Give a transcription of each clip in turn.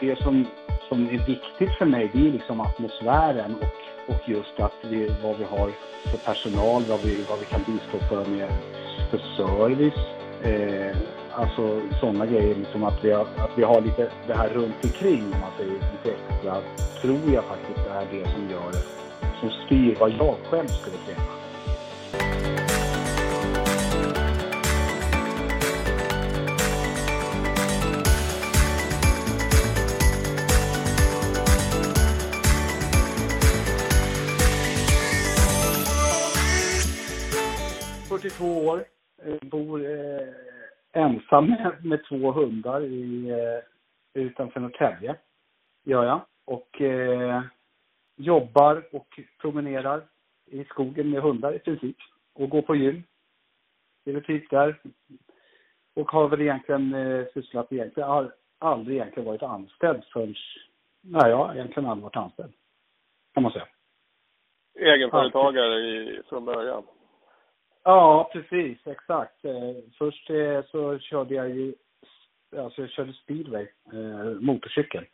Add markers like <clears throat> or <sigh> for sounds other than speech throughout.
det som, som är viktigt för mig det är liksom atmosfären och, och just att vi, vad vi har för personal, vad vi, vad vi kan bistå för med för service. Eh, alltså sådana grejer, liksom att vi, har, att vi har lite det här runt omkring om man säger lite extra, tror jag faktiskt är det som gör, som styr vad jag själv skulle kräva. 42 år, eh, bor eh, ensam med, två hundar i, eh, utanför Norrtälje. Gör jag. Och eh, jobbar och promenerar i skogen med hundar i princip. Och går på gym. Det är typ där. Och har väl egentligen eh, sysslat egentligen, har aldrig egentligen varit anställd förrän, nej jag har egentligen aldrig varit anställd. Kan man säga. Egenföretagare i, från början? Ja, precis. Exakt. Eh, först eh, så körde jag ju, alltså jag körde speedway, eh, motorcykel.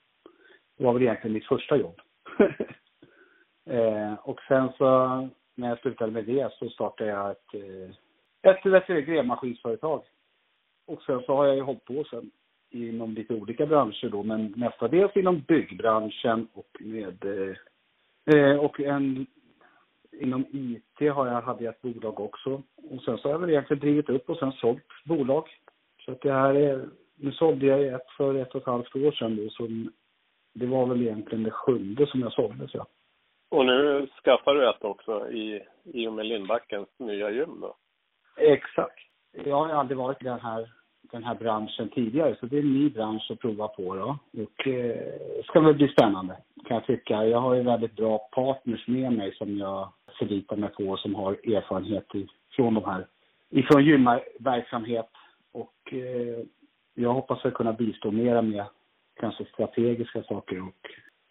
Det var väl egentligen mitt första jobb. <laughs> och sen så när jag slutade med det så startade jag ett, ett, ett, ett grävmaskinsföretag. Och sen så har jag ju hållit på sen inom lite olika branscher då, men mestadels inom byggbranschen och med och en inom IT har jag, hade jag ett bolag också. Och sen så har jag väl egentligen drivit upp och sen sålt bolag. Så att det här är, nu sålde jag ett för ett och ett halvt år sedan då, så det var väl egentligen det sjunde som jag sålde. Så. Och nu skaffar du ett också i, i och med Lindbackens nya gym då? Exakt. Jag har aldrig varit i den här den här branschen tidigare. Så det är en ny bransch att prova på då. Och eh, ska väl bli spännande kan jag tycka. Jag har ju väldigt bra partners med mig som jag förlitar mig på som har erfarenhet från de här, ifrån gymverksamhet. Och eh, jag hoppas att kunna bistå mera med kanske strategiska saker och,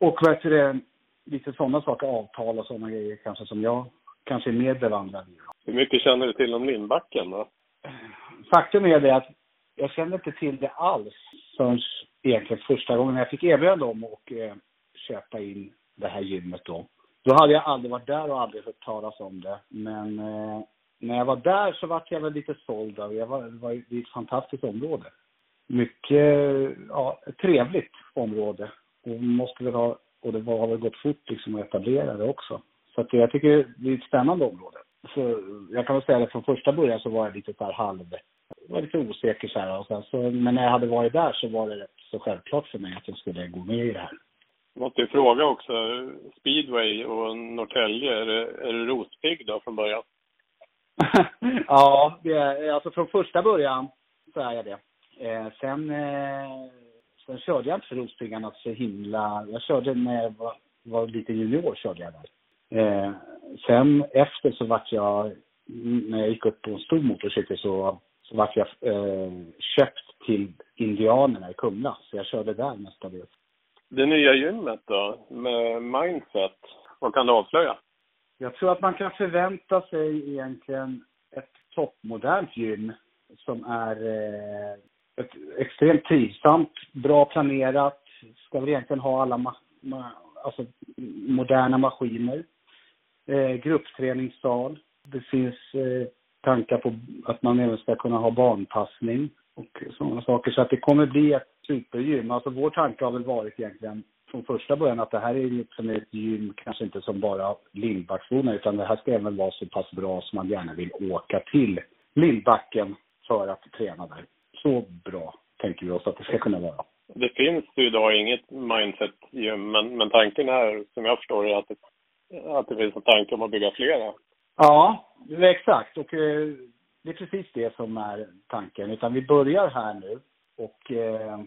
och heter det, lite sådana saker, avtal och sådana grejer kanske som jag kanske är mer bevandrad i. Hur mycket känner du till om Lindbacken då? Faktum är det att jag kände inte till det alls förrän egentligen första gången jag fick erbjudande om att eh, köpa in det här gymmet då. Då hade jag aldrig varit där och aldrig hört talas om det. Men eh, när jag var där så var jag väl lite såld av. Jag var, det var ett fantastiskt område. Mycket, ja, trevligt område. Och måste väl ha, och det har väl gått fort liksom att etablera det också. Så att jag tycker det är ett spännande område. Så jag kan väl säga att från första början så var jag lite så här halv var lite osäker så här. Och sen så, men när jag hade varit där så var det rätt så självklart för mig att jag skulle gå med i det här. Måste ju fråga också, speedway och Norrtälje, är, det, är du rospigg då från början? <laughs> ja, det är, alltså från första början så är jag det. Eh, sen, eh, sen körde jag inte för Rospiggarna så himla... Jag körde när jag var, var lite junior körde jag där. Eh, sen efter så vart jag, när jag gick upp på en stor motorcykel så så vart jag eh, köpt till Indianerna i Kumla. Så jag körde där mestadels. Det nya gymmet då, med Mindset, vad kan du avslöja? Jag tror att man kan förvänta sig egentligen ett toppmodernt gym som är eh, ett extremt trivsamt, bra planerat, ska väl egentligen ha alla ma ma alltså, moderna maskiner. Eh, gruppträningssal. Det finns eh, tankar på att man även ska kunna ha barnpassning och sådana saker. Så att det kommer bli ett supergym. Alltså vår tanke har väl varit egentligen från första början att det här är liksom ett gym, kanske inte som bara Lindbacksborna, utan det här ska även vara så pass bra som man gärna vill åka till Lindbacken för att träna där. Så bra tänker vi oss att det ska kunna vara. Det finns ju idag inget mindset-gym, men, men tanken är, som jag förstår det, att det, att det finns en tanke om att bygga flera. Ja, exakt. Och eh, det är precis det som är tanken. Utan vi börjar här nu och eh,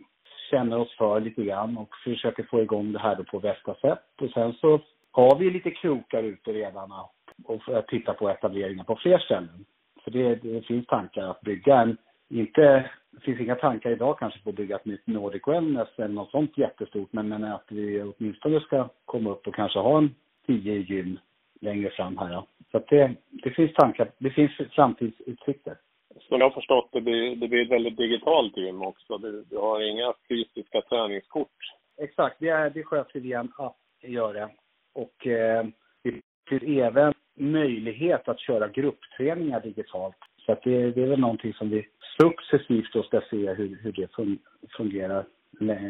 känner oss för lite grann och försöker få igång det här då på bästa sätt. Och sen så har vi lite krokar ute redan och titta på etableringar på fler ställen. För det, det finns tankar att bygga en, inte, det finns inga tankar idag kanske på att bygga ett nytt Nordic Wellness eller något sånt jättestort, men, men att vi åtminstone ska komma upp och kanske ha en tio gym längre fram här. Ja. Så det, det finns tankar, det finns framtidsutsikter. Som jag har förstått det, blir, det blir ett väldigt digitalt gym också. Du, du har inga fysiska träningskort exakt. Det, är, det sköter vi en app, gör det. Och eh, det finns även möjlighet att köra gruppträningar digitalt. Så att det, det är väl någonting som vi successivt då ska se hur, hur det fungerar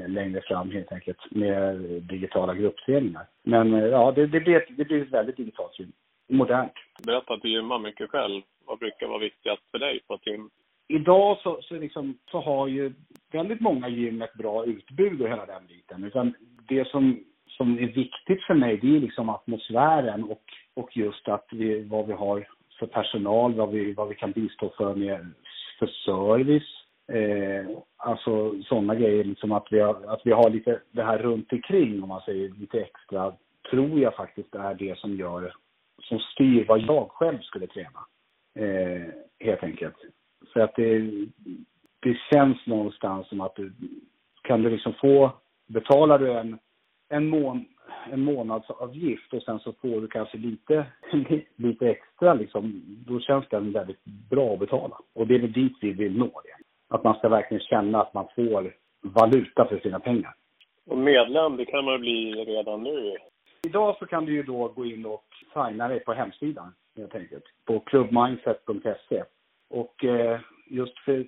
längre fram helt enkelt med digitala gruppträningar. Men eh, ja, det, det, blir, det blir ett väldigt digitalt gym. Modernt. Berätta att du gymmar mycket själv. Vad brukar vara viktigast för dig på ett gym? Idag så, så, liksom, så har ju väldigt många gym ett bra utbud och hela den biten. Utan det som, som är viktigt för mig det är liksom atmosfären och, och just att vi, vad vi har för personal, vad vi, vad vi kan bistå för med för service. Eh, alltså sådana grejer, liksom att vi, har, att vi har lite det här runt omkring om man säger lite extra, tror jag faktiskt är det som gör, som styr vad jag själv skulle träna. Eh, helt enkelt. För att det, det känns någonstans som att du, kan du liksom få, betalar du en, en, mån, en månadsavgift och sen så får du kanske lite, <laughs> lite extra liksom, då känns den väldigt bra att betala. Och det är väl dit vi vill nå det. Att man ska verkligen känna att man får valuta för sina pengar. Och medlem, det kan man bli redan nu. Idag så kan du ju då gå in och signa dig på hemsidan helt enkelt. På clubmindset.se. Och eh, just för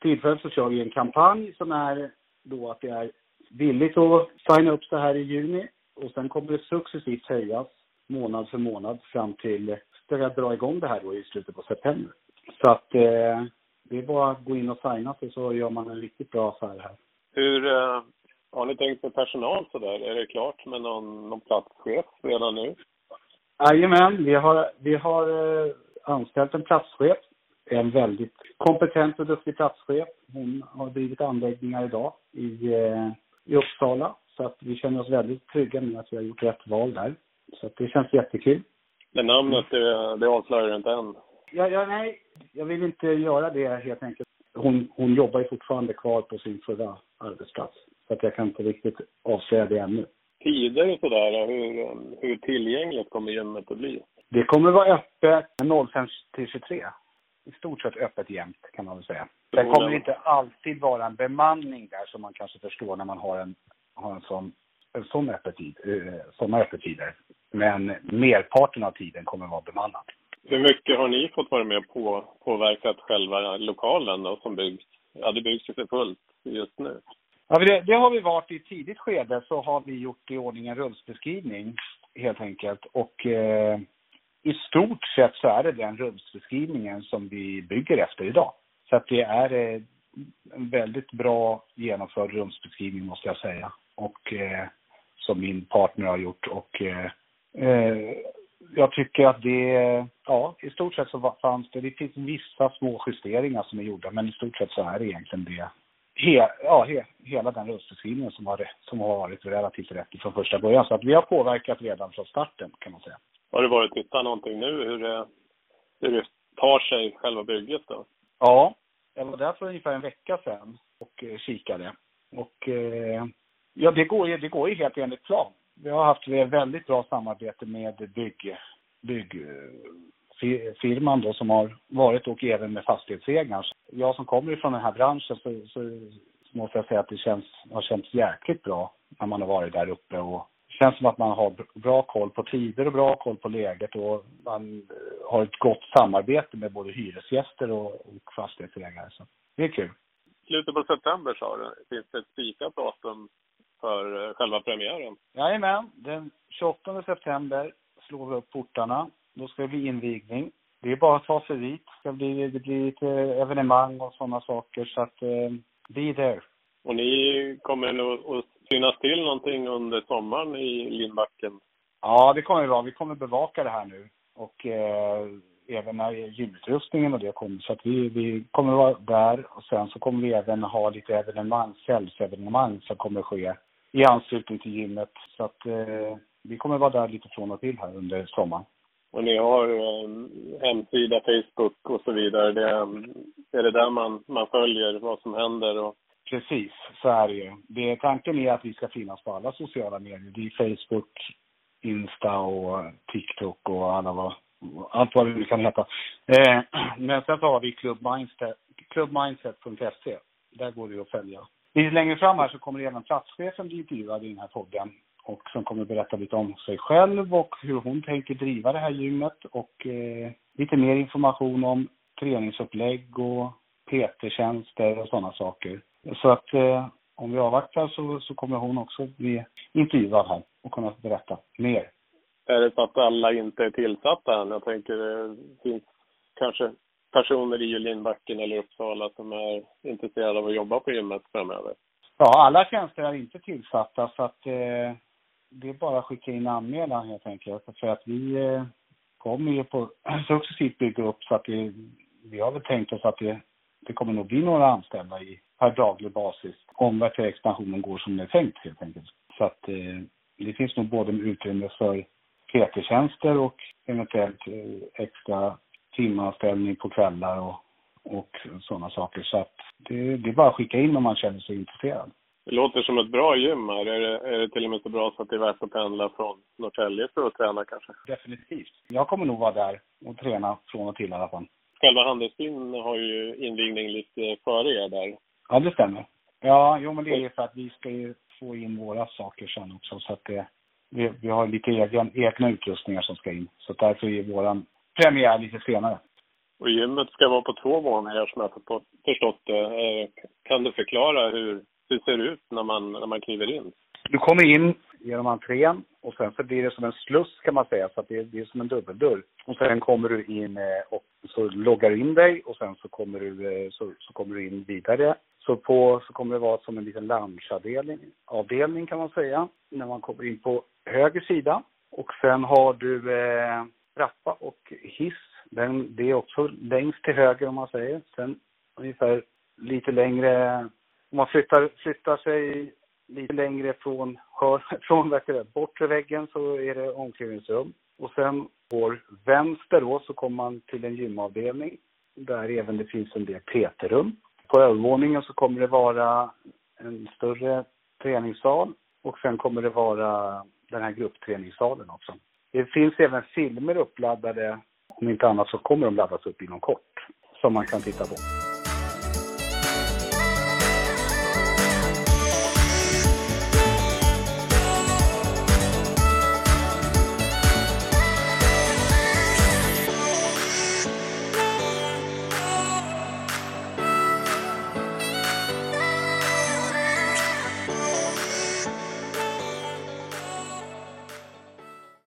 tillfället så kör vi en kampanj som är då att det är billigt att signa upp så här i juni. Och sen kommer det successivt höjas månad för månad fram till, ska jag dra igång det här då i slutet på september. Så att eh, det är bara att gå in och signa sig så gör man en riktigt bra affär här. Hur eh, har ni tänkt med personal så där? Är det klart med någon, någon platschef redan nu? Jajamän, vi har, vi har eh, anställt en platschef. En väldigt kompetent och duktig platschef. Hon har drivit anläggningar idag i, eh, i Uppsala. Så att vi känner oss väldigt trygga med att vi har gjort rätt val där. Så att det känns jättekul. Men namnet, det, det avslöjar du inte än? Ja, ja, nej, jag vill inte göra det helt enkelt. Hon, hon jobbar ju fortfarande kvar på sin förra arbetsplats. Så att jag kan inte riktigt avslöja det ännu. Tider och sådär, hur, hur tillgängligt kommer gymmet att bli? Det kommer vara öppet 05 till 23. I stort sett öppet jämt kan man väl säga. Det kommer inte alltid vara en bemanning där som man kanske förstår när man har en, har en sån, en sån öppettid, eh, sådana öppettider. Men merparten av tiden kommer vara bemannad. Hur mycket har ni fått vara med och påverkat själva lokalen då som byggs? Ja, det byggs ju för fullt just nu. Ja, det, det, har vi varit i ett tidigt skede så har vi gjort i ordning en rumsbeskrivning helt enkelt. Och eh, i stort sett så är det den rumsbeskrivningen som vi bygger efter idag. Så att det är eh, en väldigt bra genomförd rumsbeskrivning måste jag säga. Och eh, som min partner har gjort och eh, eh jag tycker att det, ja, i stort sett så fanns det, det finns vissa små justeringar som är gjorda, men i stort sett så är det egentligen det. He, ja, he, hela den röstbeskrivningen som har, som har varit relativt rätt från första början. Så att vi har påverkat redan från starten kan man säga. Har du varit tittat någonting nu hur det, hur det tar sig själva bygget då? Ja, jag var där för ungefär en vecka sedan och eh, kikade. Och eh, ja, det går ju, det går ju helt enligt plan vi har haft väldigt bra samarbete med bygg, byggfirman då som har varit och även med fastighetsägaren. Jag som kommer ifrån den här branschen så, så, så måste jag säga att det känns, har känts jäkligt bra när man har varit där uppe och det känns som att man har bra koll på tider och bra koll på läget och man har ett gott samarbete med både hyresgäster och, och fastighetsägare. Så det är kul. Slutet på september sa du. Finns det ett spikat datum för eh, själva premiären. Jajamän, den 28 september slår vi upp portarna. Då ska det bli invigning. Det är bara att ta sig dit. Det blir, det blir lite evenemang och sådana saker så att eh, be there. Och ni kommer nog att synas till någonting under sommaren i Lindbacken? Ja, det kommer vi vara. Vi kommer bevaka det här nu. Och eh, även när gymutrustningen och det kommer. Så att vi, vi kommer vara där och sen så kommer vi även ha lite evenemang, säljsevenemang som kommer ske i anslutning till gymmet. Så att eh, vi kommer vara där lite från och till här under sommaren. Och ni har eh, hemsida, Facebook och så vidare. Det, är det där man, man följer vad som händer? Och... Precis, så är det ju. Det, tanken är att vi ska finnas på alla sociala medier. Det är Facebook, Insta och TikTok och alla vad, allt vad det nu kan heta. Eh, men sen så har vi klubbmindset.se. Där går det att följa Lite längre fram här så kommer även platschefen bli intervjuad i den här podden och som kommer berätta lite om sig själv och hur hon tänker driva det här gymmet och eh, lite mer information om träningsupplägg och PT-tjänster och sådana saker. Så att eh, om vi avvaktar så, så kommer hon också bli intervjuad här och kunna berätta mer. Är det så att alla inte är tillsatta än? Jag tänker det finns kanske personer i Lindbacken eller Uppsala som är intresserade av att jobba på gymmet framöver? Ja, alla tjänster är inte tillsatta så att eh, det är bara att skicka in anmälan helt enkelt. För att vi eh, kommer ju på <clears throat> successivt bygga upp så att det, vi har väl tänkt oss att det, det kommer nog bli några anställda i, per daglig basis om expansionen går som det är tänkt helt enkelt. Så att eh, det finns nog både utrymme för PT-tjänster och eventuellt eh, extra timanställning på kvällar och, och sådana saker. Så att det, det är bara att skicka in om man känner sig intresserad. Det låter som ett bra gym här. Är det, är det till och med så bra så att det är värt att pendla från Norrtälje för att träna kanske? Definitivt. Jag kommer nog vara där och träna från och till i alla fall. Själva handelsbyn har ju invigning lite före er där. Ja, det stämmer. Ja, jo men det är ju för att vi ska ju få in våra saker sen också så att det, vi, vi har lite egen, egna utrustningar som ska in. Så därför är våran premiär lite senare. Och gymmet ska vara på två våningar som jag har förstått det. Eh, kan du förklara hur, hur ser det ut när man, när man kliver in? Du kommer in genom entrén och sen så blir det som en sluss kan man säga, så att det, är, det är som en dubbeldörr. Och sen kommer du in eh, och så loggar du in dig och sen så kommer du, eh, så, så kommer du in vidare. Så på, så kommer det vara som en liten loungeavdelning, avdelning kan man säga, när man kommer in på höger sida. Och sen har du eh, trappa och hiss. Den, det är också längst till höger om man säger. Sen ungefär lite längre, om man flyttar, flyttar sig lite längre från, <laughs> från vet du, bortre väggen så är det omklädningsrum. Och sen på vänster då så kommer man till en gymavdelning där även det finns en del PT-rum. På övervåningen så kommer det vara en större träningssal och sen kommer det vara den här gruppträningssalen också. Det finns även filmer uppladdade, om inte annat så kommer de laddas upp inom kort, som man kan titta på.